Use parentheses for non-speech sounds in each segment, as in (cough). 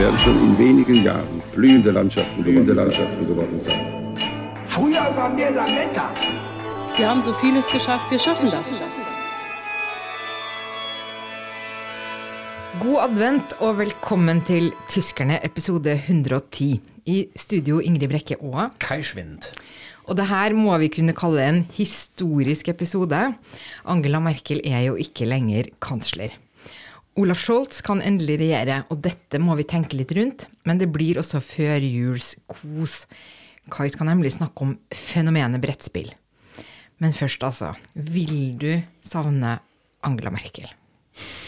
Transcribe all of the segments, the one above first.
Werden schon in wenigen Jahren blühende Landschaften, blühende Landschaften geworden sein. Früher waren wir Lametta. Wir haben so vieles geschafft, wir schaffen das. God advent og velkommen til Tyskerne episode 110. I studio Ingrid Brekke Aa. Kai Schwind. Og det her må vi kunne kalle en historisk episode. Angela Merkel er jo ikke lenger kansler. Olaf Scholz kan endelig regjere, og dette må vi tenke litt rundt. Men det blir også førjulskos. Kai skal nemlig snakke om fenomenet brettspill. Men først, altså. Vil du savne Angela Merkel?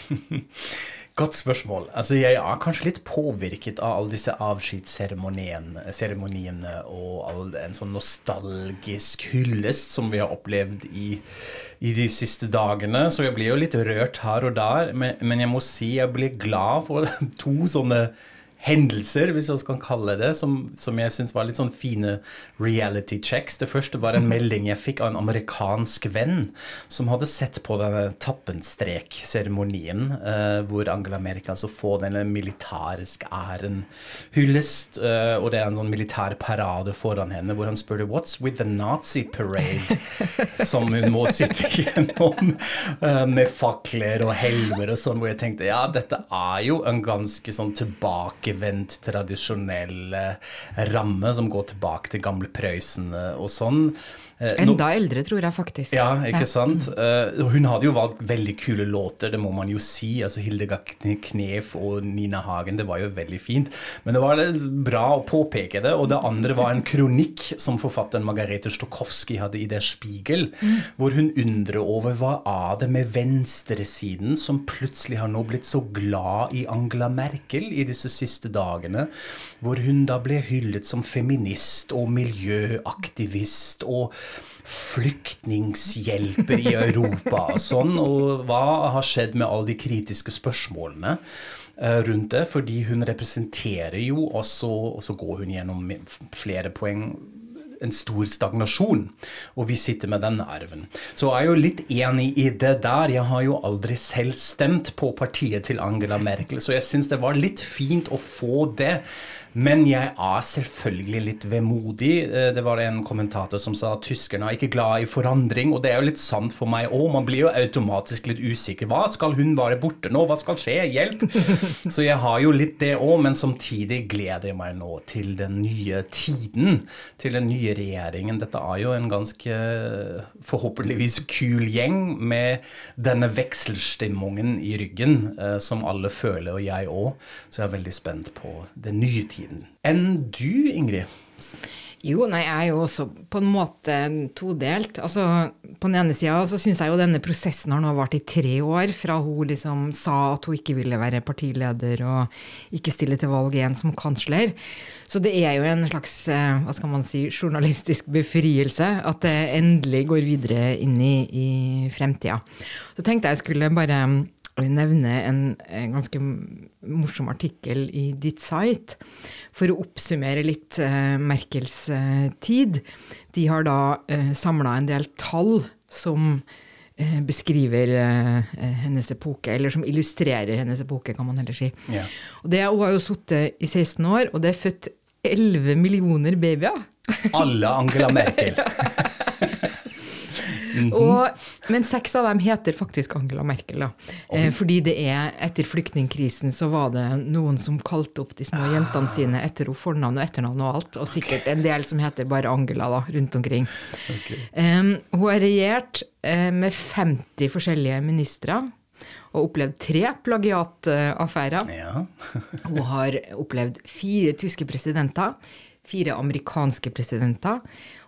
(laughs) Godt spørsmål. Altså, jeg er kanskje litt påvirket av alle disse avskjedsseremoniene og all en sånn nostalgisk hyllest som vi har opplevd i, i de siste dagene. Så jeg blir jo litt rørt her og der. Men, men jeg må si jeg blir glad for (laughs) to sånne hendelser, hvis vi kan kalle det, som, som jeg syns var litt sånn fine reality checks. Det første var en melding jeg fikk av en amerikansk venn som hadde sett på denne tappenstrek-seremonien, eh, hvor Angela Merkel altså får denne militæriske æren hyllest, eh, og det er en sånn militær parade foran henne, hvor han spør 'What's with the Nazi parade?' (laughs) som hun må sitte gjennom eh, med fakler og helmer og sånn, hvor jeg tenkte ja, dette er jo en ganske sånn tilbake tilbakevendt, tradisjonell ramme som går tilbake til gamle Prøysen eh, og sånn. Eh, Enda eldre, tror jeg faktisk. Ja, ikke sant. Uh, hun hadde jo valgt veldig kule låter, det må man jo si. altså Hildegard Knef og Nina Hagen, det var jo veldig fint. Men det var bra å påpeke det. Og det andre var en kronikk som forfatteren Margarete Stokowski hadde i Der Spiegel, mm. hvor hun undrer over hva av det med venstresiden som plutselig har nå blitt så glad i Angela Merkel i disse siste dagene, hvor hun da ble hyllet som feminist og miljøaktivist. og flyktningshjelper i Europa og sånn. Og hva har skjedd med alle de kritiske spørsmålene eh, rundt det? Fordi hun representerer jo også, og så går hun gjennom flere poeng en stor stagnasjon, og vi sitter med den arven. Så jeg er jo litt enig i det der. Jeg har jo aldri selv stemt på partiet til Angela Merkel, så jeg syns det var litt fint å få det men jeg er selvfølgelig litt vemodig. Eh, det var en kommentator som sa at tyskerne er ikke glad i forandring, og det er jo litt sant for meg òg. Man blir jo automatisk litt usikker. Hva skal hun være borte nå? Hva skal skje? Hjelp! (laughs) Så jeg har jo litt det òg, men samtidig gleder jeg meg nå til den nye tiden. Til den nye regjeringen. Dette er jo en ganske forhåpentligvis kul gjeng med denne vekselstemningen i ryggen, eh, som alle føler, og jeg òg. Så jeg er veldig spent på den nye tiden tiden enn du, Ingrid? Jo, nei, jeg er jo også på en måte todelt. Altså, på den ene sida så syns jeg jo denne prosessen har nå vart i tre år, fra hun liksom sa at hun ikke ville være partileder og ikke stille til valg igjen som kansler. Så det er jo en slags, eh, hva skal man si, journalistisk befrielse at det endelig går videre inn i, i fremtida. Så tenkte jeg skulle bare nevne en, en, ganske morsom artikkel i ditt site for å oppsummere litt eh, Merkels eh, tid. De har da eh, samla en del tall som eh, beskriver hennes epoke, eller som illustrerer hennes epoke, kan man heller si. Yeah. Og det, hun har jo sittet i 16 år, og det er født 11 millioner babyer. Alle Angela (laughs) Merkel. Mm -hmm. og, men seks av dem heter faktisk Angela Merkel. da. Eh, fordi det er etter flyktningkrisen så var det noen som kalte opp de små jentene sine etter henne fornavn og etternavn og alt. Og sikkert en del som heter bare Angela da, rundt omkring. Okay. Um, hun har regjert uh, med 50 forskjellige ministre og opplevd tre plagiataffærer. Ja. (laughs) hun har opplevd fire tyske presidenter, fire amerikanske presidenter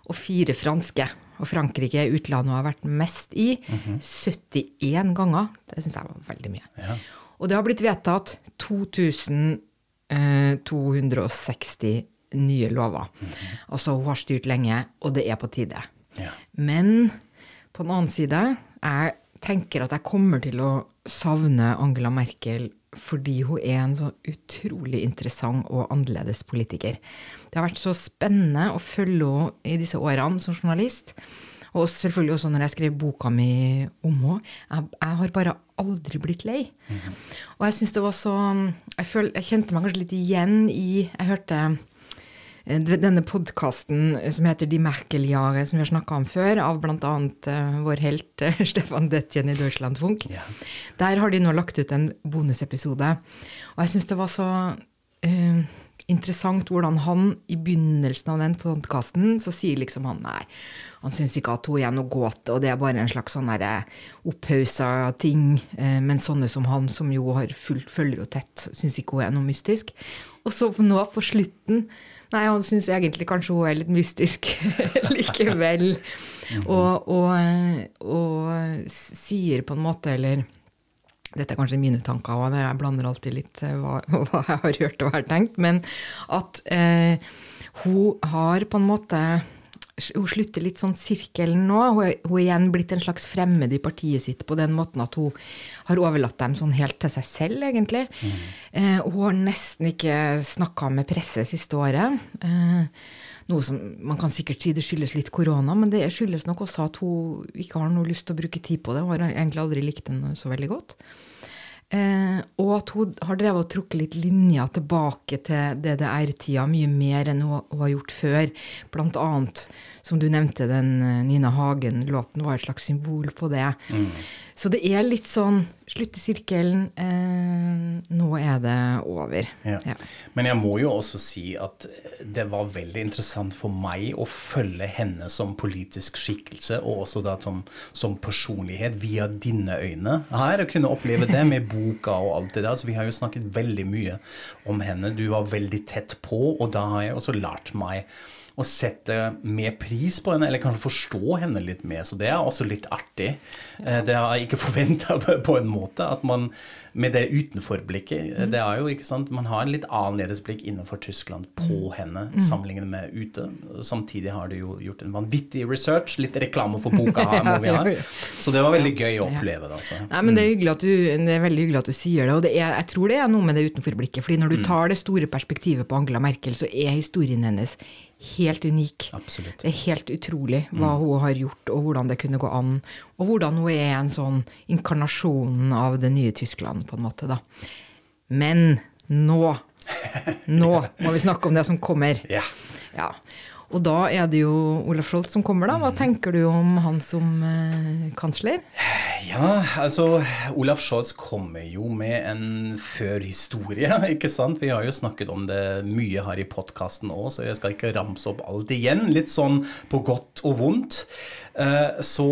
og fire franske og Frankrike er utlandet hun har vært mest i. Mm -hmm. 71 ganger. Det syns jeg var veldig mye. Ja. Og det har blitt vedtatt 2260 nye lover. Altså, hun har styrt lenge, og det er på tide. Ja. Men på den annen side, jeg tenker at jeg kommer til å savne Angela Merkel fordi hun er en så utrolig interessant og annerledes politiker. Det har vært så spennende å følge henne i disse årene som journalist. Og selvfølgelig også når jeg skrev boka mi om henne. Jeg, jeg har bare aldri blitt lei. Og jeg syns det var så jeg, føl, jeg kjente meg kanskje litt igjen i Jeg hørte denne podkasten som heter De Merkel-jahre, som vi har snakka om før, av bl.a. Uh, vår helt (laughs) Stefan Detjen i Deutschlandfunk. Ja. Der har de nå lagt ut en bonusepisode. Og jeg syns det var så uh, interessant hvordan han i begynnelsen av den podkasten så sier liksom han nei, han syns ikke at hun er noe gåte, og det er bare en slags sånn opphausa ting. Eh, men sånne som han, som jo har fulgt følger jo tett, syns ikke hun er noe mystisk. Og så nå på slutten Nei, han syns egentlig kanskje hun er litt mystisk (laughs) likevel. og, og, og sier på en måte, eller dette er kanskje mine tanker òg, jeg blander alltid litt eh, hva, (laughs) hva jeg har hørt og har tenkt, men at eh, hun har på en måte hun slutter litt sånn sirkelen nå. Hun er, hun er igjen blitt en slags fremmed i partiet sitt på den måten at hun har overlatt dem sånn helt til seg selv, egentlig. Eh, hun har nesten ikke snakka med presse siste året. Eh, noe som man kan sikkert si det skyldes litt korona, men det skyldes nok også at hun ikke har noe lyst til å bruke tid på det. Hun har egentlig aldri likt den så veldig godt. Eh, og at hun har drevet og trukket litt linjer tilbake til DDR-tida mye mer enn hun, hun har gjort før. Blant annet, som du nevnte, den eh, Nina Hagen-låten var et slags symbol på det. Så det er litt sånn slutte sirkelen, eh, nå er det over. Ja. Ja. Men jeg må jo også si at det var veldig interessant for meg å følge henne som politisk skikkelse, og også da som, som personlighet, via dine øyne. Her å kunne oppleve det med boka og alt det der. Så vi har jo snakket veldig mye om henne. Du var veldig tett på, og da har jeg også lært meg å sette mer pris på henne, eller kanskje forstå henne litt mer. Så det er også litt artig. Eh, Det har jeg ikke forventa (laughs) på en måte. At man med det utenforblikket Mm. Det er jo, ikke sant, Man har en litt annerledes blikk innenfor Tyskland på henne sammenlignet med ute. Samtidig har du jo gjort en vanvittig research. Litt reklame for boka her må vi (laughs) ha. Så det var veldig gøy å oppleve det. Altså. Nei, men det er, at du, det er veldig hyggelig at du sier det. Og det er, jeg tror det er noe med det utenforblikket. fordi når du tar det store perspektivet på Angela Merkel, så er historien hennes helt unik. Absolutt. Det er helt utrolig hva hun har gjort, og hvordan det kunne gå an. Og hvordan hun er en sånn inkarnasjon av det nye Tyskland, på en måte, da. Men nå Nå må vi snakke om det som kommer. Ja. Ja. Og da er det jo Olaf Scholz som kommer, da. Hva tenker du om han som eh, kansler? Ja, altså Olaf Scholz kommer jo med en førhistorie, (laughs) ikke sant. Vi har jo snakket om det mye her i podkasten òg, så jeg skal ikke ramse opp alt igjen. Litt sånn på godt og vondt. Eh, Så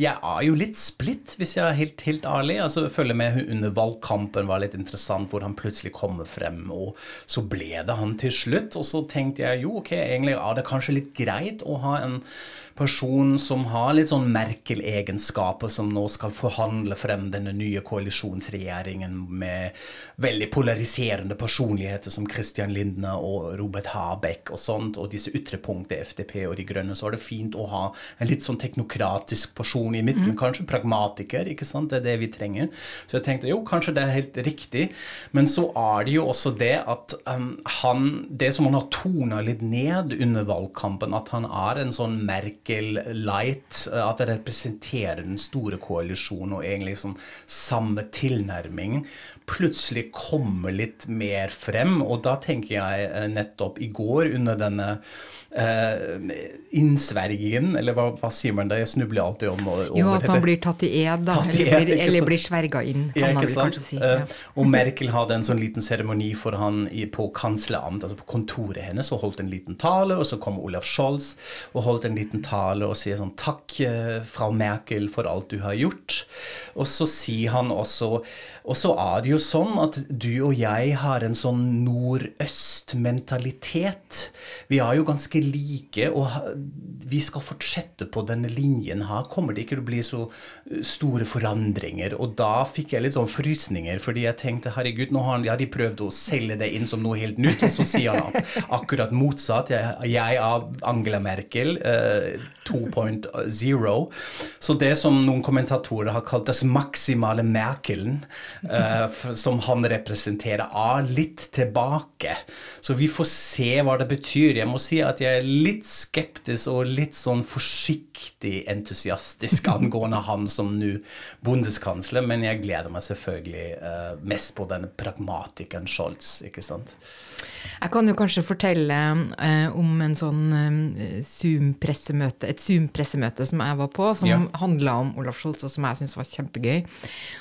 jeg er jo litt splitt, hvis jeg er helt, helt ærlig. Altså, jeg med under valgkampen var litt interessant, hvor han plutselig kommer frem, og så ble det han til slutt. Og så tenkte jeg jo, ok, egentlig er det kanskje litt greit å ha en person som har litt sånn Merkel-egenskaper, som nå skal forhandle frem denne nye koalisjonsregjeringen med veldig polariserende personligheter som Christian Lindner og Robert Habeck og sånt, og disse ytrepunktene, FDP og De Grønne, så er det fint å ha en litt sånn teknokratisk person i midten, kanskje pragmatiker, ikke sant, det er det vi trenger. Så jeg tenkte jo, kanskje det er helt riktig, men så er det jo også det at um, han, det som han har tona litt ned under valgkampen, at han er en sånn Merkel-light, uh, at det representerer den store koalisjonen og egentlig sånn samme tilnærming, plutselig kommer litt mer frem, og da tenker jeg eh, nettopp i går under denne eh, innsvergingen, eller hva, hva sier man da? Jeg snubler alltid om over Jo, at man blir tatt i ed, da. I Eller ed, blir, ikke eller blir sverga inn, kan man vel kanskje si. Eh, Ja. Og Merkel hadde en sånn liten seremoni for han i, på kansleramt, altså på kontoret hennes, og holdt en liten tale, og så kom Olaf Scholz og holdt en liten tale og sier sånn takk, fra frau Merkel, for alt du har gjort. Og så sier han også, Og så er det jo sånn at du og jeg har en sånn nordøst-mentalitet. Vi er jo ganske like, og vi skal fortsette på denne linjen her. Kommer det ikke til å bli så eh, store forandringer? Og da fikk jeg litt sånn frysninger, fordi jeg tenkte herregud, nå har de prøvd å selge det inn som noe helt nytt, og så sier han ak- (laughs) akkurat motsatt. Jeg, jeg er Angela Merkel eh, 2.0. Så det som noen kommentatorer har kalt «Den maksimale Merkelen, som han representerer, av litt tilbake. Så vi får se hva det betyr. Jeg må si at jeg er litt skeptisk og litt sånn forsiktig entusiastisk angående han som nå bondeskansler, men jeg gleder meg selvfølgelig uh, mest på denne pragmatikeren Scholz, ikke sant? Jeg kan jo kanskje fortelle uh, om en sånn uh, Zoom-pressemøte, et Zoom-pressemøte som jeg var på, som Ja. handla om Olaf Scholz, og som jeg syntes var kjempegøy.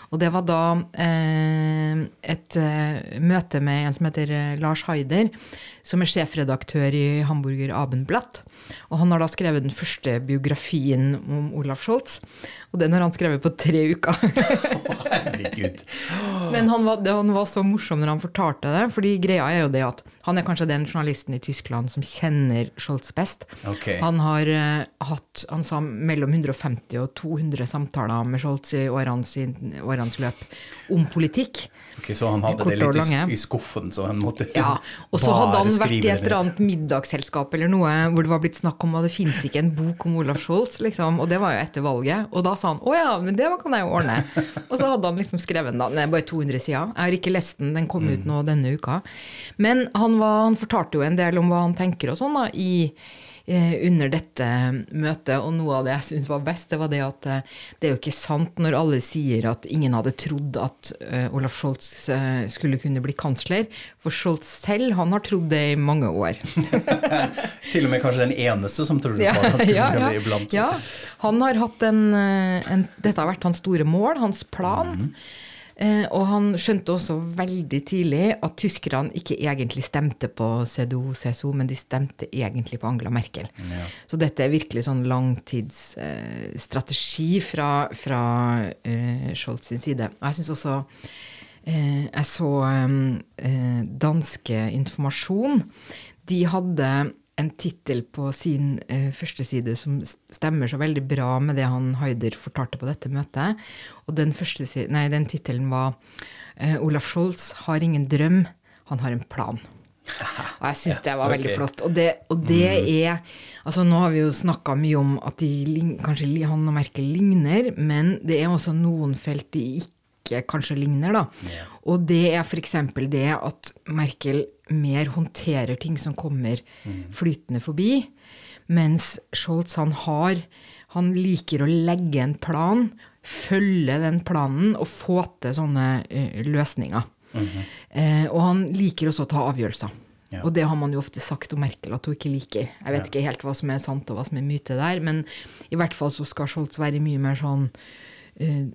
Og det var da et møte med en som heter Lars Haider, som er sjefredaktør i Hamburger Abendblatt. Og han har da skrevet den første biografien om Olaf Scholz, og den har han skrevet på tre uker. (laughs) Å, Herregud. Men han var, det, han var så morsom når han fortalte det, fordi greia er jo det at han er kanskje den journalisten i Tyskland som kjenner Scholz best. Okay. Han har uh, hatt han sa, mellom 150 og 200 samtaler med Scholz i årens, i årenes løp om politikk. Okay, så han hadde det litt i, skuffen, så han måtte Ja, Og så hadde han vært i et eller annet middagsselskap eller noe hvor det var blitt snakk om at det fins ikke en bok om Olaf Scholz, liksom. Og det var jo etter valget. Og da sa han å ja, men det kan jeg jo ordne. (laughs) Og så hadde han liksom skrevet den da. Er bare 200 sider. Jeg har ikke lest den, den kom ut nå denne uka. Men han, var, han fortalte jo en del om hva han tenker og sånn da, i eh, under dette møtet, og noe av det jeg syntes var best, det var det at eh, det er jo ikke sant når alle sier at ingen hadde trodd at eh, Olaf Scholz eh, skulle kunne bli kansler, for Scholz selv, han har trodd det i mange år. (laughs) Til og med kanskje den eneste som trodde på at han skulle gjøre det iblant. ja. Han har hatt en, eh, en Dette har vært hans store mål, hans plan. Mm og han skjønte også veldig tidlig at tyskerne ikke egentlig stemte på CDO-CSO, men de stemte egentlig på Angela Merkel. Så dette er virkelig sånn langtidsstrategi eh, fra, fra eh, Scholz sin side. Og jeg syns også eh, Jeg så eh, danske informasjon. De hadde en tittel på sin uh, første side som stemmer så veldig bra med det han Haider fortalte på dette møtet. Og den, første si- nei, den tittelen var uh, 'Olaf Scholz har ingen drøm, han har en plan'. Og jeg syns det var veldig flott. Og det, og det er Altså, nå har vi jo snakka mye om at de, kanskje han og Merkel ligner, men det er også noen felt de ikke kanskje ligner, da. Og det er f.eks. det at Merkel mer håndterer ting som kommer flytende forbi, mens Scholz han har Han liker å legge en plan, følge den planen og få til sånne uh, løsninger. Eh, og han liker også å ta avgjørelser. Ja. Og det har man jo ofte sagt om Merkel at hun ikke liker. Jeg vet ikke helt hva som er sant og hva som er myte der, men i hvert fall så skal Scholz være mye mer sånn eh,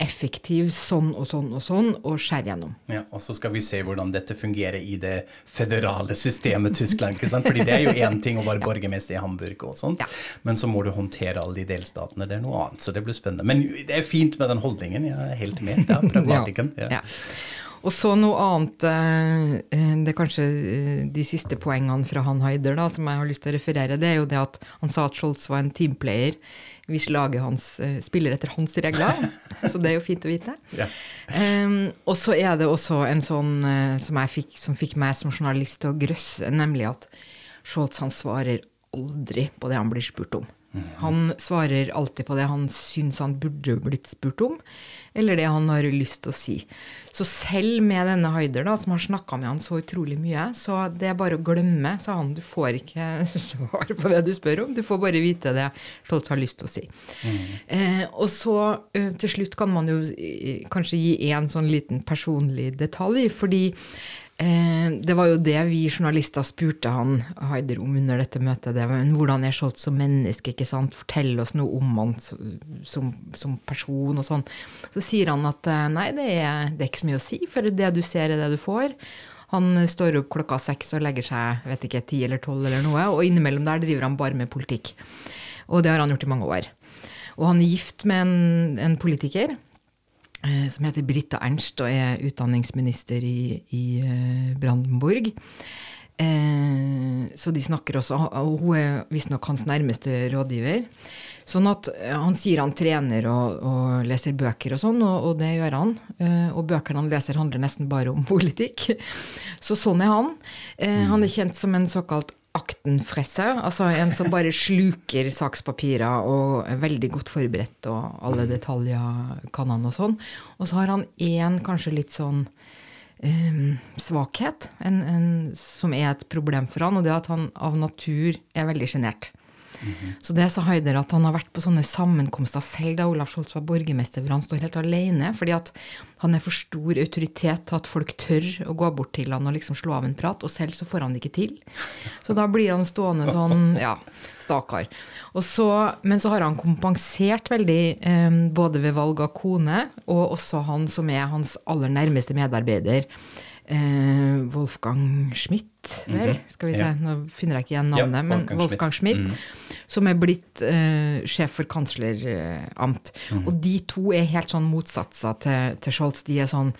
effektiv sånn og sånn og sånn, og skjære gjennom. Ja, og så skal vi se hvordan dette fungerer i det føderale systemet Tyskland. ikke sant? Fordi det er jo én ting å være borgermester i Hamburg, og sånt, Ja. men så må du håndtere alle de delstatene. Det er noe annet, så det blir spennende. Men det er fint med den holdningen. Jeg er helt med. (laughs) Ja, pragmatikken. Ja. Ja. Og så noe annet, eh, eh, det er kanskje eh, de siste poengene fra han Haider da, som jeg har lyst til å referere, det er jo det at han sa at Scholz var en teamplayer hvis laget hans eh, spiller etter hans regler. så det er jo fint å vite. Ja. Um, og så er det også en sånn eh, som, jeg fikk, som fikk meg som journalist til å grøsse, nemlig at Scholz han svarer aldri på det han blir spurt om. Han svarer alltid på det han syns han burde blitt spurt om, eller det han har lyst til å si. Så selv med denne Haider, da, som har snakka med han så utrolig mye, så det er bare å glemme, sa han. Du får ikke (laughs) svar på det du spør om, du får bare vite det Scholz har lyst til å si. Eh, og så eh, til slutt kan man jo eh, kanskje gi en sånn liten personlig detalj, fordi det var jo det vi journalister spurte han Haider om under dette møtet. Det men hvordan er Scholz som menneske? ikke sant? Fortell oss noe om han som, som person og sånn. Så sier han at eh, nei, det er, det er ikke så mye å si, for det du ser er det du får. Han står opp klokka seks og legger seg vet ikke, ti eller tolv eller noe, og innimellom der driver han bare med politikk. Og det har han gjort i mange år. Og han er gift med en, en politiker eh, som heter Britta Ernst, og er utdanningsminister i, i eh, Brandenburg. Eh, så de snakker også, og hun er visstnok hans nærmeste rådgiver. Sånn at eh, han sier han trener og, og leser bøker og sånn, og, og det gjør han. Eh, og bøkene han leser handler nesten bare om (laughs) politikk. Så sånn er han. Eh, han er kjent som en såkalt aktenfresse, altså en som bare sluker sakspapirer og er veldig godt forberedt, og alle detaljer kan han og sånn. Og så har han én kanskje litt sånn um, svakhet, en, en, som er et problem for han, og det er at han av natur er veldig sjenert. Så det sa Haider at han har vært på sånne sammenkomster selv da Olaf Scholz var borgermester, hvor han står helt alene, fordi at han er for stor autoritet til at folk tør å gå bort til han og liksom slå av en prat, og selv så får han det ikke til. Så da blir han stående sånn, ja, stakkar. Men så har han kompensert veldig, eh, både ved valg av kone, og også han som er hans aller nærmeste medarbeider. Eh, Wolfgang Schmidt, vel? Skal vi Ja. nå finner jeg ikke igjen navnet, Ja, men Wolfgang Schmidt, mm. som er blitt uh, sjef for kansleramt. Og de to er helt sånn motsatser til, til Scholz. De er sånn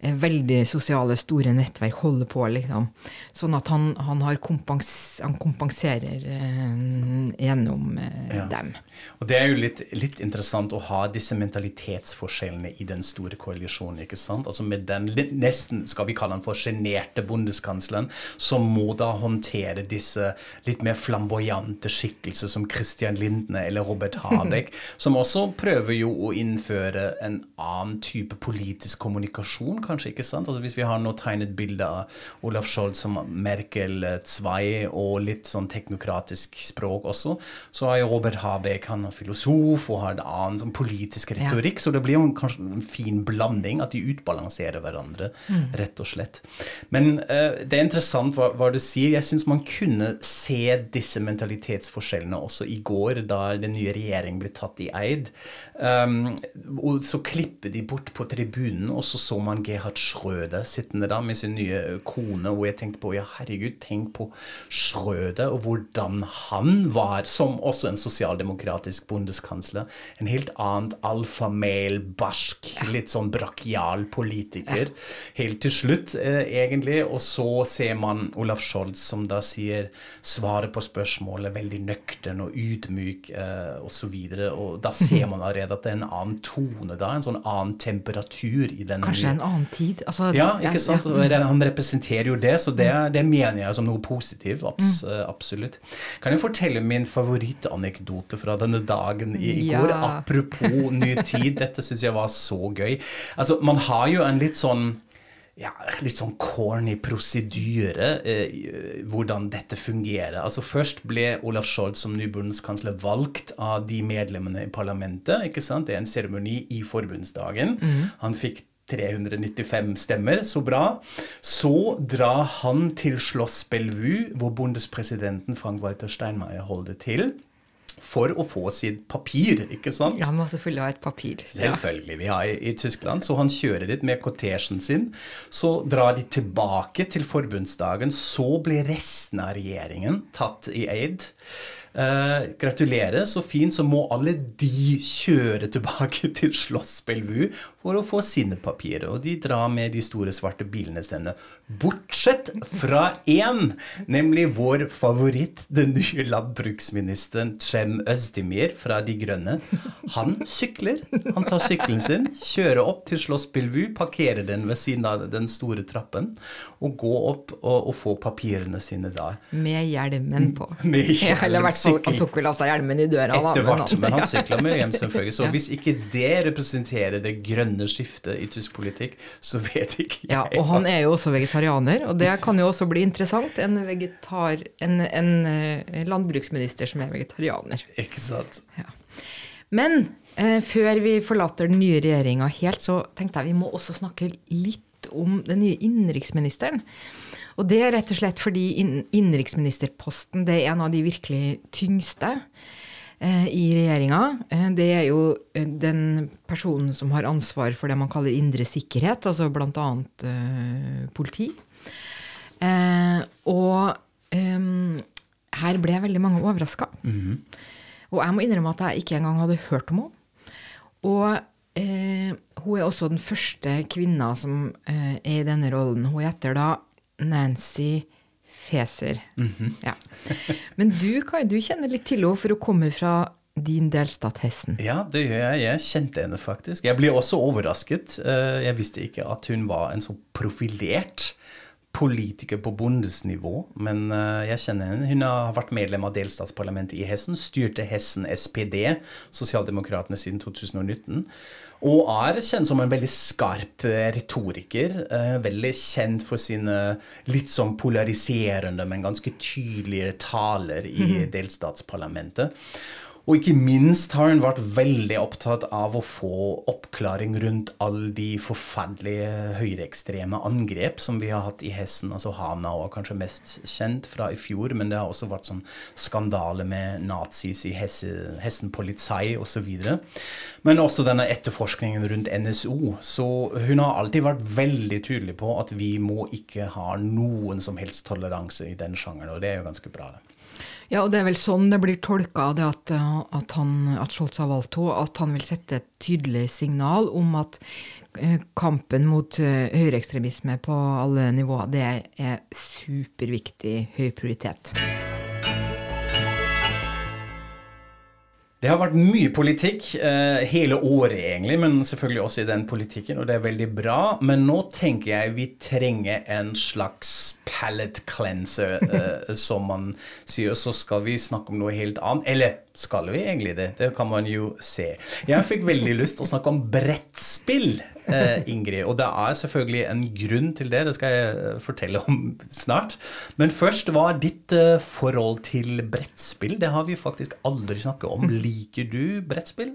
eh, veldig sosiale, store nettverk, holder på, liksom. Sånn at han, han, har kompens, han kompenserer uh, gjennom Ja. dem. Og det er jo litt, litt interessant å ha disse mentalitetsforskjellene i den store koalisjonen. ikke sant? Altså Med den nesten, skal vi kalle han for sjenerte bondeskansleren, som må da håndtere disse litt mer flamboyante skikkelser som Christian Lindne eller Robert Habeck, (laughs) som også prøver jo å innføre en annen type politisk kommunikasjon, kanskje. ikke sant? Altså Hvis vi har nå tegnet bilde av Olaf Scholz som Merkel 2 og litt sånn teknokratisk språk også, så har jo Robert Habeck han er filosof og har en annen sånn politisk retorikk, så det blir jo en, kanskje en fin blanding, at de utbalanserer hverandre, rett og slett. Men uh, det er interessant hva, hva du sier. Jeg syns man kunne se disse mentalitetsforskjellene også i går, da den nye regjeringen ble tatt i eid. Um, og så klipper de bort på tribunen, og så så man Gerhard Schrøder sittende da med sin nye kone, og jeg tenkte på ja, herregud, tenk på Schrøder, og hvordan han var, som også en sosialdemokratisk bondeskansler. En helt annet alfamel, barsk, litt sånn brakial politiker. Helt til slutt, eh, egentlig. Og så ser man Olaf Scholz som da sier svaret på spørsmålet veldig nøktern og ydmyk eh, osv. Da ser man allerede at det er en annen tone da, en sånn annen temperatur i den Kanskje en annen tid. Altså, ja, ikke sant? ja. Han representerer jo det, så det, det mener jeg som noe positivt. Abs Mm. eh, Absolutt. Kan jeg fortelle min favorittanekdote fra denne dagen i, i Ja. går? Apropos ny tid, dette syns jeg var så gøy. Altså, man har jo en litt sånn ja, litt sånn corny prosedyre, eh, hvordan dette fungerer. Altså Først ble Olaf Scholz som nybundskansler valgt av de medlemmene i parlamentet. ikke sant? Det er en seremoni i forbundsdagen. Han fikk 395 stemmer, så bra. Så drar han til Schloss Bellevue, hvor bondespresidenten Frank-Walter Steinmeier holder til, for å få sitt papir, ikke sant? Ja, må selvfølgelig ha et papir. Selvfølgelig. Vi har i, Tyskland. Så han kjører dit med kortesjen sin. Så drar de tilbake til forbundsdagen. Så blir resten av regjeringen tatt i aid. Eh, gratulerer, så fint. Så må alle de kjøre tilbake til Slåss Bellevue for å få sine papirer. Og de drar med de store, svarte bilene sine. Bortsett fra én, nemlig vår favoritt, den nye landbruksministeren Cem Özdemir fra De Grønne. Han sykler. Han tar sykkelen sin, kjører opp til Slåss Bellevue, parkerer den ved siden av den store trappen, og går opp og, og får papirene sine da. Med hjelmen på. Med (laughs) Ja, hvert fall, han tok vel av seg hjelmen i døra, da. Etter hvert, men han ja. sykla med hjem, selvfølgelig. Så Ja. hvis ikke det representerer det grønne skiftet i tysk politikk, så vet ikke jeg. Ja, og han er jo også vegetarianer, og det kan jo også bli interessant. En, vegetar, en, en eh, landbruksminister som er vegetarianer. Ikke sant? Men eh, før vi forlater den nye regjeringa helt, så tenkte jeg vi må også snakke litt om den nye innenriksministeren. Og det er rett og slett fordi inn- innenriksministerposten det er en av de virkelig tyngste eh, i regjeringa. Eh, det er jo eh, den personen som har ansvar for det man kaller indre sikkerhet, altså bl.a. Eh, politi. Eh, og em, her ble veldig mange overraska. Og jeg må innrømme at jeg ikke engang hadde hørt om henne. Og Eh, hun er også den første kvinna som er i denne rollen. Hun heter da Nancy Feser. ja. Men du, Kai, du kjenner litt til henne, for hun kommer fra din delstat Hessen. Ja, det gjør jeg. Jeg kjente henne faktisk. Jeg ble også overrasket. Eh, Jeg visste ikke at hun var en så profilert politiker på bondesnivå, men eh, jeg kjenner henne. Hun har vært medlem av delstatsparlamentet i Hessen, styrte Hessen SPD, Sosialdemokratene, siden 2019. Og er kjent som en veldig skarp eh, retoriker. eh, Veldig kjent for sine litt sånn polariserende, men ganske tydelige taler i delstatsparlamentet. Og ikke minst har hun vært veldig opptatt av å få oppklaring rundt alle de forferdelige høyreekstreme angrep som vi har hatt i Hessen. Altså Hana var kanskje mest kjent fra i fjor, men det har også vært sånn skandale med nazis i Hesse, Hessen politi osv. Men også denne etterforskningen rundt NSO. Så hun har alltid vært veldig tydelig på at vi må ikke ha noen som helst toleranse i den sjangeren, og det er jo ganske bra. det. Ja, og det er vel sånn det blir tolka, det at, uh, at, han, at Scholz har valgt henne, at han vil sette et tydelig signal om at uh, kampen mot uh, høyreekstremisme på alle nivåer, det er superviktig høy prioritet. Det har vært mye politikk eh, hele året, egentlig, men selvfølgelig også i den politikken, og det er veldig bra. Men nå tenker jeg vi trenger en slags palate cleanser, eh, (laughs) som man sier. Så skal vi snakke om noe helt annet. Eller skal vi egentlig det? Det kan man jo se. Jeg fikk veldig lyst til å snakke om brettspill, Ingrid. Og det er selvfølgelig en grunn til det. Det skal jeg eh, fortelle om snart. Men først, hva er ditt eh, forhold til brettspill? Det har vi faktisk aldri snakket om. Liker du brettspill?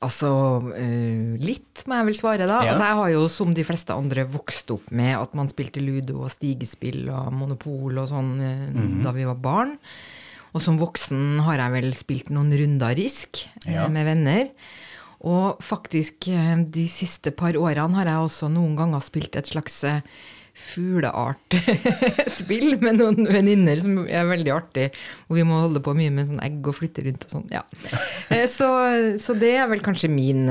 Altså, eh, litt må jeg vel svare, da. Ja. Altså, jeg har jo som de fleste andre vokst opp med at man spilte ludo og stigespill og monopol og sånn mm -hmm. da vi var barn. Og som voksen har jeg vel spilt noen runder Risk eh, Ja. med venner. Og faktisk eh, de siste par årene har jeg også noen ganger spilt et slags eh, fugleartspill (laughs) med noen venninner som er veldig artig. Hvor vi må holde på mye med sånn egg og flytte rundt og sånn. Ja. (laughs) Eh, Så, så det er vel kanskje min,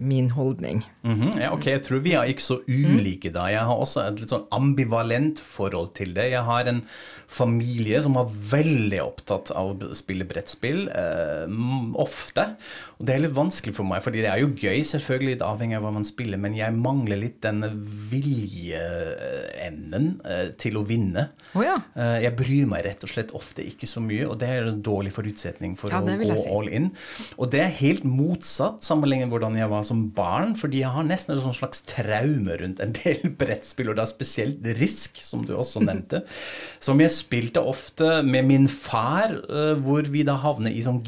min holdning. Mhm, ja, ok, Jeg tror vi er ikke så ulike da. Jeg har også et litt sånn ambivalent forhold til det. Jeg har en familie som var veldig opptatt av å spille brettspill, eh, ofte. Og det er litt vanskelig for meg, fordi det er jo gøy, selvfølgelig, litt avhengig av hva man spiller, men jeg mangler litt denne viljeevnen eh, til å vinne. Oh, ja. Eh, Jeg bryr meg rett og slett ofte ikke så mye, og det er en dårlig forutsetning for Ja, å gå si. all in. Og det er helt motsatt sammenlignet med hvordan jeg var som barn, fordi jeg har nesten et sånn slags traume rundt en (laughs) del brettspill, og da spesielt Risk, som du også nevnte, (laughs) som jeg spilte ofte med min far, eh, hvor vi da havner i sånn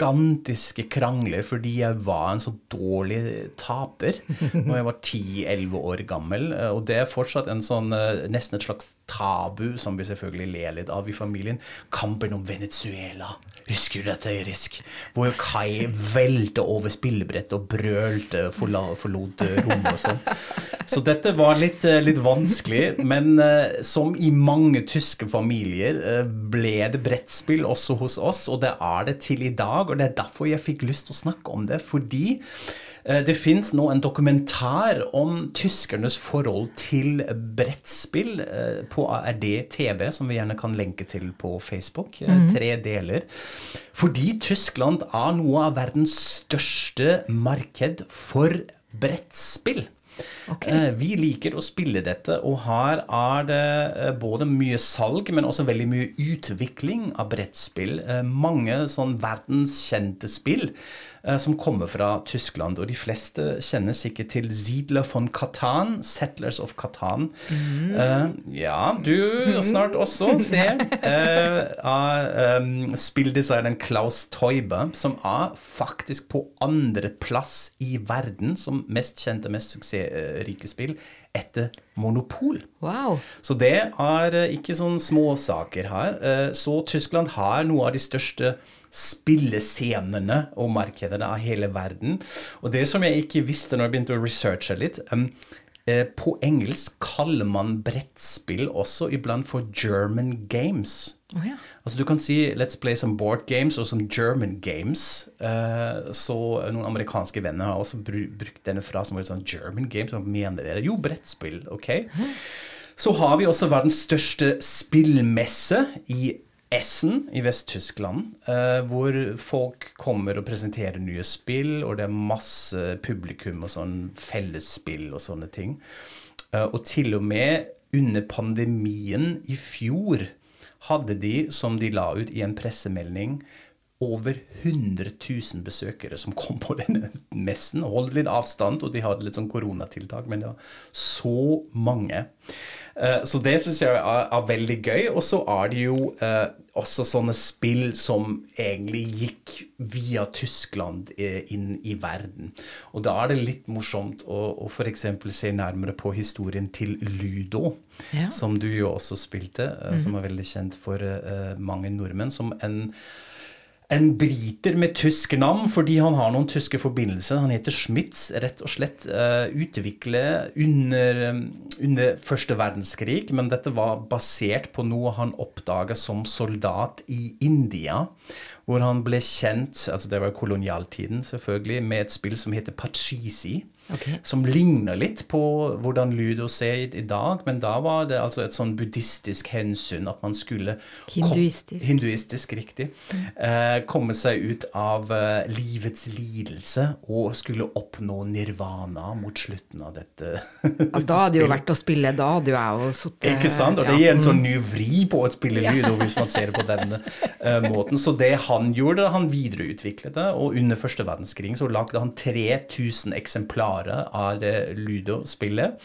gigantiske krangler fordi jeg var en så dårlig taper når jeg var 10-11 år gammel. eh, Og det er fortsatt en sånn, eh, nesten et slags tabu som vi selvfølgelig ler litt av i familien. Kampen om Venezuela. Husker du dette, Risk? Hvor Kai velte over spillebrettet og brølte, forla, forlot eh, rommet og sånn. Så dette var litt, eh, litt vanskelig, men eh, som i mange tyske familier ble det brettspill også hos oss, og det er det til i dag. Og det er derfor jeg fikk lyst til å snakke om det, fordi det fins nå en dokumentar om tyskernes forhold til brettspill eh, på ARD TV, som vi gjerne kan lenke til på Facebook. eh, Tre deler. Fordi Tyskland er noe av verdens største marked for brettspill. Eh, Vi liker å spille dette, og her er det eh, både mye salg, men også veldig mye utvikling av brettspill. Eh, Mange sånn verdenskjente spill som kommer fra Tyskland, og de fleste kjenner sikkert til Ziedler von Catan, Settlers of Catan. Eh, ja, du snart også, (laughs) se. Uh, av um, spilldesigneren Klaus Teuber, som er faktisk på andreplass i verden som mest kjente, mest suksessrike spill etter Monopol. Wow. Så det er eh, ikke sånn småsaker her. Eh, Så Tyskland har noe av de største spillescenene og markedene av hele verden. Og det som jeg ikke visste når jeg begynte å researche litt um, eh, På engelsk kaller man brettspill også iblant for German games. Å ja. Altså Du kan si 'let's play some board games' og some German games. Eh, så noen amerikanske venner har også bru brukt denne frasen som sånn 'German games'. Hva mener dere? Jo, brettspill. Ok. Så har vi også verdens største spillmesse i Essen i Vest-Tyskland, eh, hvor folk kommer og presenterer nye spill, og det er masse publikum og sånn fellesspill og sånne ting. Eh, og til og med under pandemien i fjor hadde de, som de la ut i en pressemelding, over 100 000 besøkere som kom på denne messen. Holdt litt avstand, og de hadde litt sånn koronatiltak, men det var så mange. Eh, Så det syns jeg er, er veldig gøy. Og så er det jo eh, også sånne spill som egentlig gikk via Tyskland eh, inn i verden. Og da er det litt morsomt å, å f.eks. se nærmere på historien til Ludo, Ja. som du jo også spilte, eh, som er veldig kjent for eh, mange nordmenn. som en en briter med tysk navn fordi han har noen tyske forbindelser. Han heter Schmitz, rett og slett. Uh, utviklet under, um, under første verdenskrig, men dette var basert på noe han oppdaga som soldat i India. Hvor han ble kjent, altså det var kolonialtiden selvfølgelig, med et spill som heter Pachisi. Ok. Som ligner litt på hvordan Ludo ser ut i dag, men da var det altså et sånn buddhistisk hensyn at man skulle Hinduistisk. Hinduistisk, riktig. Eh, komme seg ut av eh, livets lidelse og skulle oppnå nirvana mot slutten av dette. (laughs) Ja, da hadde jo vært å spille, da hadde jo jeg jo sittet Ikke sant? Og det gir en sånn ny vri på å spille Ludo, hvis man ser det på denne (laughs) eh, måten. Så det han gjorde, han videreutviklet det, og under første verdenskrig så lagde han 3000 eksemplarer av det Ludo-spillet.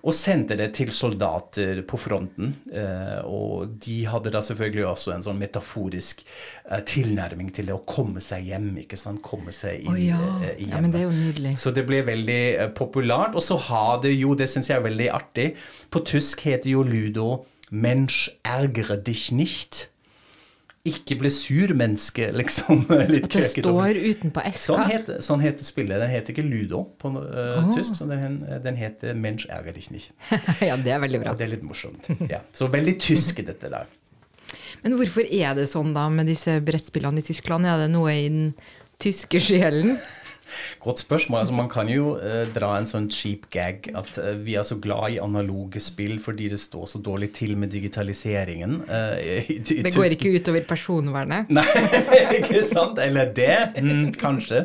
Og sendte det til soldater på fronten. Eh, og de hadde da selvfølgelig også en sånn metaforisk eh, tilnærming til det å komme seg hjem, ikke sant? Komme seg inn oh, ja. i hjemmet. Ja, men det så det ble veldig eh, populært. Og så har det jo, det syns jeg er veldig artig, på tysk heter jo Ludo 'Mensch ergre dich nicht'. Ikke bli sur, menneske, liksom. (laughs) Litt At det står utenpå eska. Sånn heter, sånn heter spillet. Den heter ikke Ludo på eh, tysk, så den, den heter 'Mensch ärgere dich nicht'. (laughs) ja, det er veldig bra. Og det er litt morsomt. Ja. Så veldig tysk, (laughs) dette der. Men hvorfor er det sånn da med disse brettspillene i Tyskland? Er det noe i den tyske sjelen? Godt spørsmål. Altså, man kan jo eh, dra en sånn cheap gag at eh, vi er så glad i analoge spill fordi det står så dårlig til med digitaliseringen. eh, i, i Det går ikke utover personvernet? Nei, (laughs) ikke sant? Eller det? Mm, kanskje.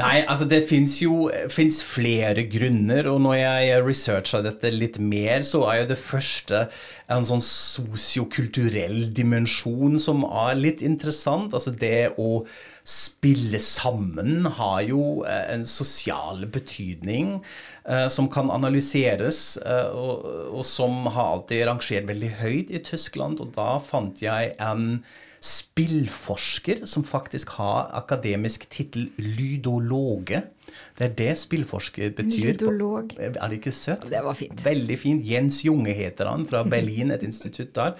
Nei, altså det fins jo finnes flere grunner, og når jeg researcha dette litt mer, så er jo det første en sånn sosiokulturell dimensjon som er litt interessant. Altså det å spille sammen har jo eh, en sosial betydning eh, som kan analyseres, eh, og, og som har alltid rangert veldig høyt i Tyskland. Og da fant jeg en spillforsker som faktisk har akademisk tittel lydologe. Det er det spillforsker betyr. på- Er det ikke søtt? Det var fint. Veldig fint. Jens Junge heter han, fra Berlin, et institutt der.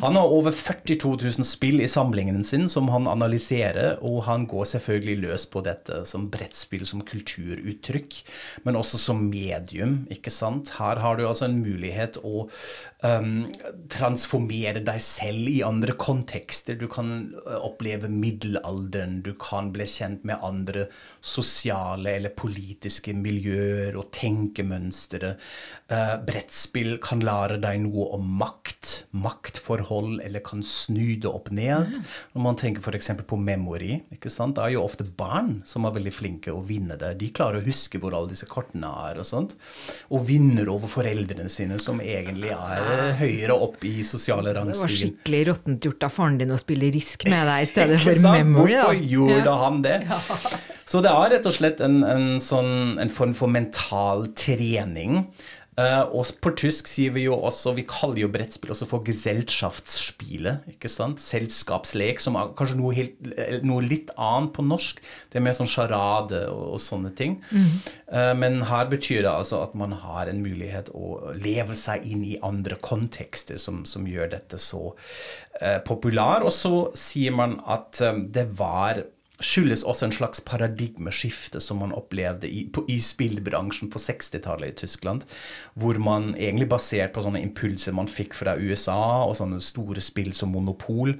Han har over 42 000 spill i samlingen sin som han analyserer, og han går selvfølgelig løs på dette som brettspill som kulturuttrykk, men også som medium, ikke sant. Her har du altså en mulighet å um, transformere deg selv i andre kontekster. Du kan uh, oppleve middelalderen, du kan bli kjent med andre sosiale eller politiske miljøer og tenkemønstre. Eh, brettspill kan lære deg noe om makt, maktforhold, eller kan snu det opp ned. Når man tenker f.eks. på memory, ikke sant? det er jo ofte barn som er veldig flinke å vinne det. De klarer å huske hvor alle disse kortene er, og sånt. Og vinner over foreldrene sine, som egentlig er eh, høyere opp i sosiale Det var skikkelig råttent gjort av faren din å spille Risk med deg i stedet for? Memory. da. Hvorfor gjorde Ja. han det? Så det er rett og slett en, en, sånn, en form for mental trening. Uh, og på tysk sier vi jo også Vi kaller jo brettspill også for Gesellschaftsspiele. ikke sant? Selskapslek, som er kanskje noe, helt, eh, noe litt annet på norsk. Det er mer sånn sjarade og, og sånne ting. Eh, men her betyr det altså at man har en mulighet å leve seg inn i andre kontekster som, som gjør dette så uh, populær. Og så sier man at um, det var skyldes også en slags paradigmeskifte som man opplevde i, på, i spillbransjen på 60-tallet i Tyskland. Hvor man egentlig basert på sånne impulser man fikk fra USA og sånne store spill som Monopol,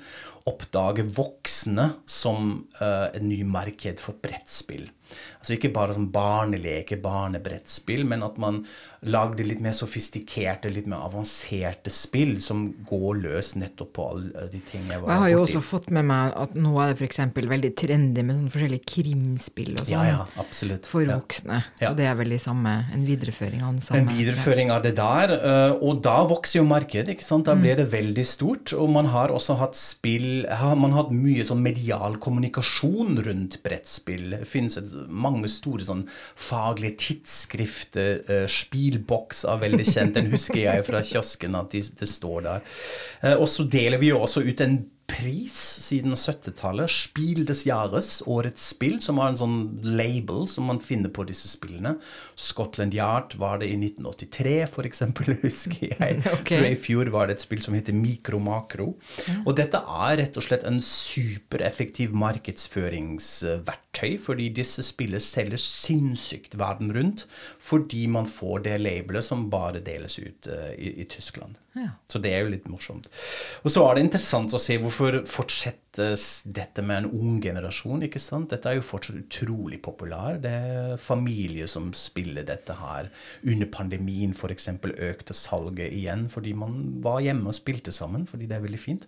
oppdager voksne som uh, et ny marked for brettspill. Altså ikke bare som barneleke, barnebrettspill, men at man lagde litt mer sofistikerte, litt mer avanserte spill som går løs nettopp på alle de tingene jeg var borti. jeg har jo også fått med meg at nå er det f.eks. veldig trendy med sånne forskjellige krimspill og sånn. Ja, ja, absolutt. For voksne. Ja. Så det er vel samme, en videreføring av den samme En videreføring av det der, eh, og da vokser jo markedet. ikke sant? Da blir det veldig stort. Og man har også hatt spill Man har hatt mye sånn medial kommunikasjon rundt brettspill. Det finnes et, mange store sånn faglige tidsskrifter. Uh, Spilboks er veldig kjent, den husker jeg fra kiosken at de, det står der. Uh, og så deler vi jo også ut en pris siden 70-tallet. Spiel des Jahres, årets spill, som har en sånn label som man finner på disse spillene. Scotland Yard var det i 1983, for eksempel, (laughs) husker jeg. (laughs) Okay. Fjor var det et spill som heter Mikro Makro. Og dette er rett og slett en supereffektiv markedsføringsverktøy, fordi disse spillene selger sinnssykt verden rundt, fordi man får det labelet som bare deles ut uh, i, i Tyskland. Ja. Så det er jo litt morsomt. Og så er det interessant å se hvorfor fortsettes dette med en ung generasjon. ikke sant? Dette er jo fortsatt utrolig populær. Det er familier som spiller dette her. Under pandemien f.eks. økte salget igjen fordi man var hjemme og spilte sammen, fordi det er veldig fint.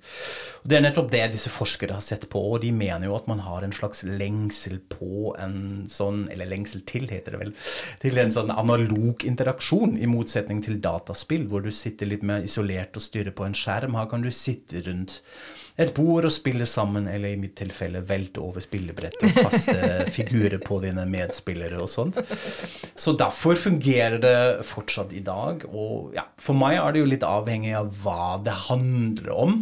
Og Det er nettopp det disse forskere har sett på, og de mener jo at man har en slags lengsel på en sånn, eller lengsel til, heter det vel, til en sånn analog interaksjon, i motsetning til dataspill, hvor du sitter litt mer isolert og styrer på en skjerm. Her kan du sitte rundt et bord og spille sammen, eller i mitt tilfelle velte over spillebrettet og kaste (laughs) figurer på dine medspillere og sånt. Så derfor fungerer det fortsatt i dag. Og ja, for meg er det jo litt avhengig av hva det handler om.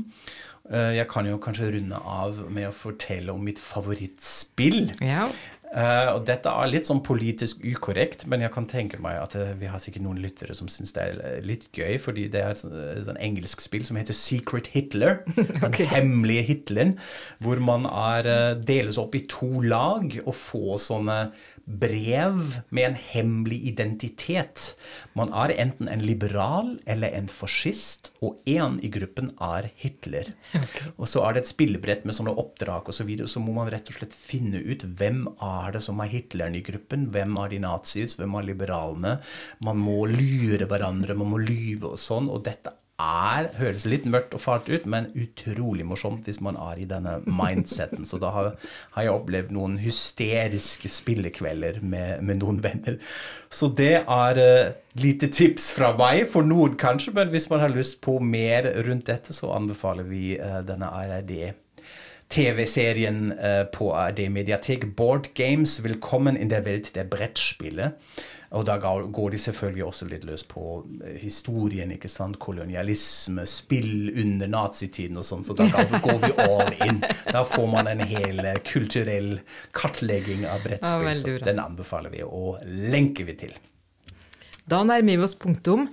Eh, Jeg kan jo kanskje runde av med å fortelle om mitt favorittspill. Ja. Eh, og dette er litt sånn politisk ukorrekt, men jeg kan tenke meg at uh, vi har sikkert noen lyttere som syns det er eh, litt gøy, fordi det er et sånn- sånn engelsk spill som heter Secret Hitler. (laughs) Den hemmelige Hitleren. Hvor man er, eh, deles opp i to lag og får sånne brev med en hemmelig identitet. Man er enten en liberal eller en fascist, og én i gruppen er Hitler. (laughs) Og så er det et spillebrett med sånne oppdrag osv., så, videre, så må man rett og slett finne ut hvem er det som er Hitleren i gruppen, hvem er de nazis, hvem er liberalene. Man må lure hverandre, man må lyve og sånn, og dette er, høres litt mørkt og fart ut, men utrolig morsomt hvis man er i denne mindseten. Så da har, har jeg opplevd noen hysteriske spillekvelder med, med noen venner. Så det er uh, lite tips fra meg, for noen kanskje, men hvis man har lyst på mer rundt dette, så anbefaler vi uh, denne RRD. TV-serien uh, på ARD Mediatek, Board Games, Velkommen in der Welt der Brettspille. Og da går de selvfølgelig også litt løs på eh, historien, ikke sant, kolonialisme, spill under nazitiden og sånn, så da går vi all in. Da får man en hel eh, kulturell kartlegging av brettspill, Ja, så den anbefaler vi, og lenker vi til. Da nærmer vi oss punktum.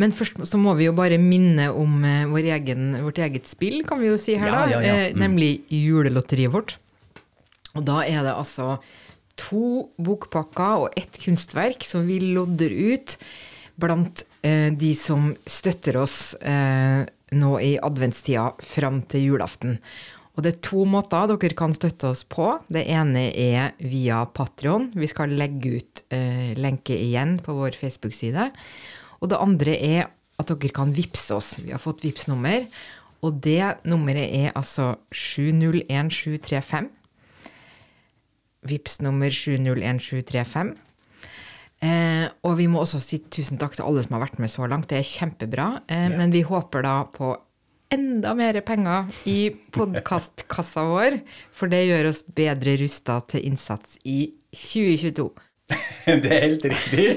Men først så må vi jo bare minne om eh, vår egen, vårt eget spill, kan vi jo si her, Ja, da. ja, ja. Mm. nemlig julelotteriet vårt. Og da er det altså to bokpakker og ett kunstverk som vi lodder ut blant eh, de som støtter oss eh, nå i adventstida fram til julaften. Og det er to måter dere kan støtte oss på. Det ene er via Patrion. Vi skal legge ut eh, lenke igjen på vår Facebook-side. Og det andre er at dere kan vippse oss. Vi har fått vippsnummer, og det nummeret er altså 701735. Vips nummer 701735. Eh, og vi må også si tusen takk til alle som har vært med så langt. Det er kjempebra. Eh, Men vi håper da på enda mer penger i podkastkassa vår, for det gjør oss bedre rusta til innsats i 2022. (laughs) Det er helt riktig.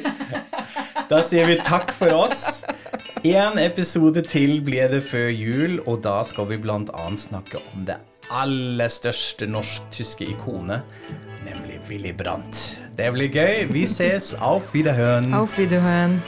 Da sier vi takk for oss. En episode til blir det før jul, og da skal vi annet snakke om det aller største norsk-tyske ikonet, nemlig Willy Brandt. Det blir gøy. Vi ses. Auf Wiederhören. Auf Wiederhören.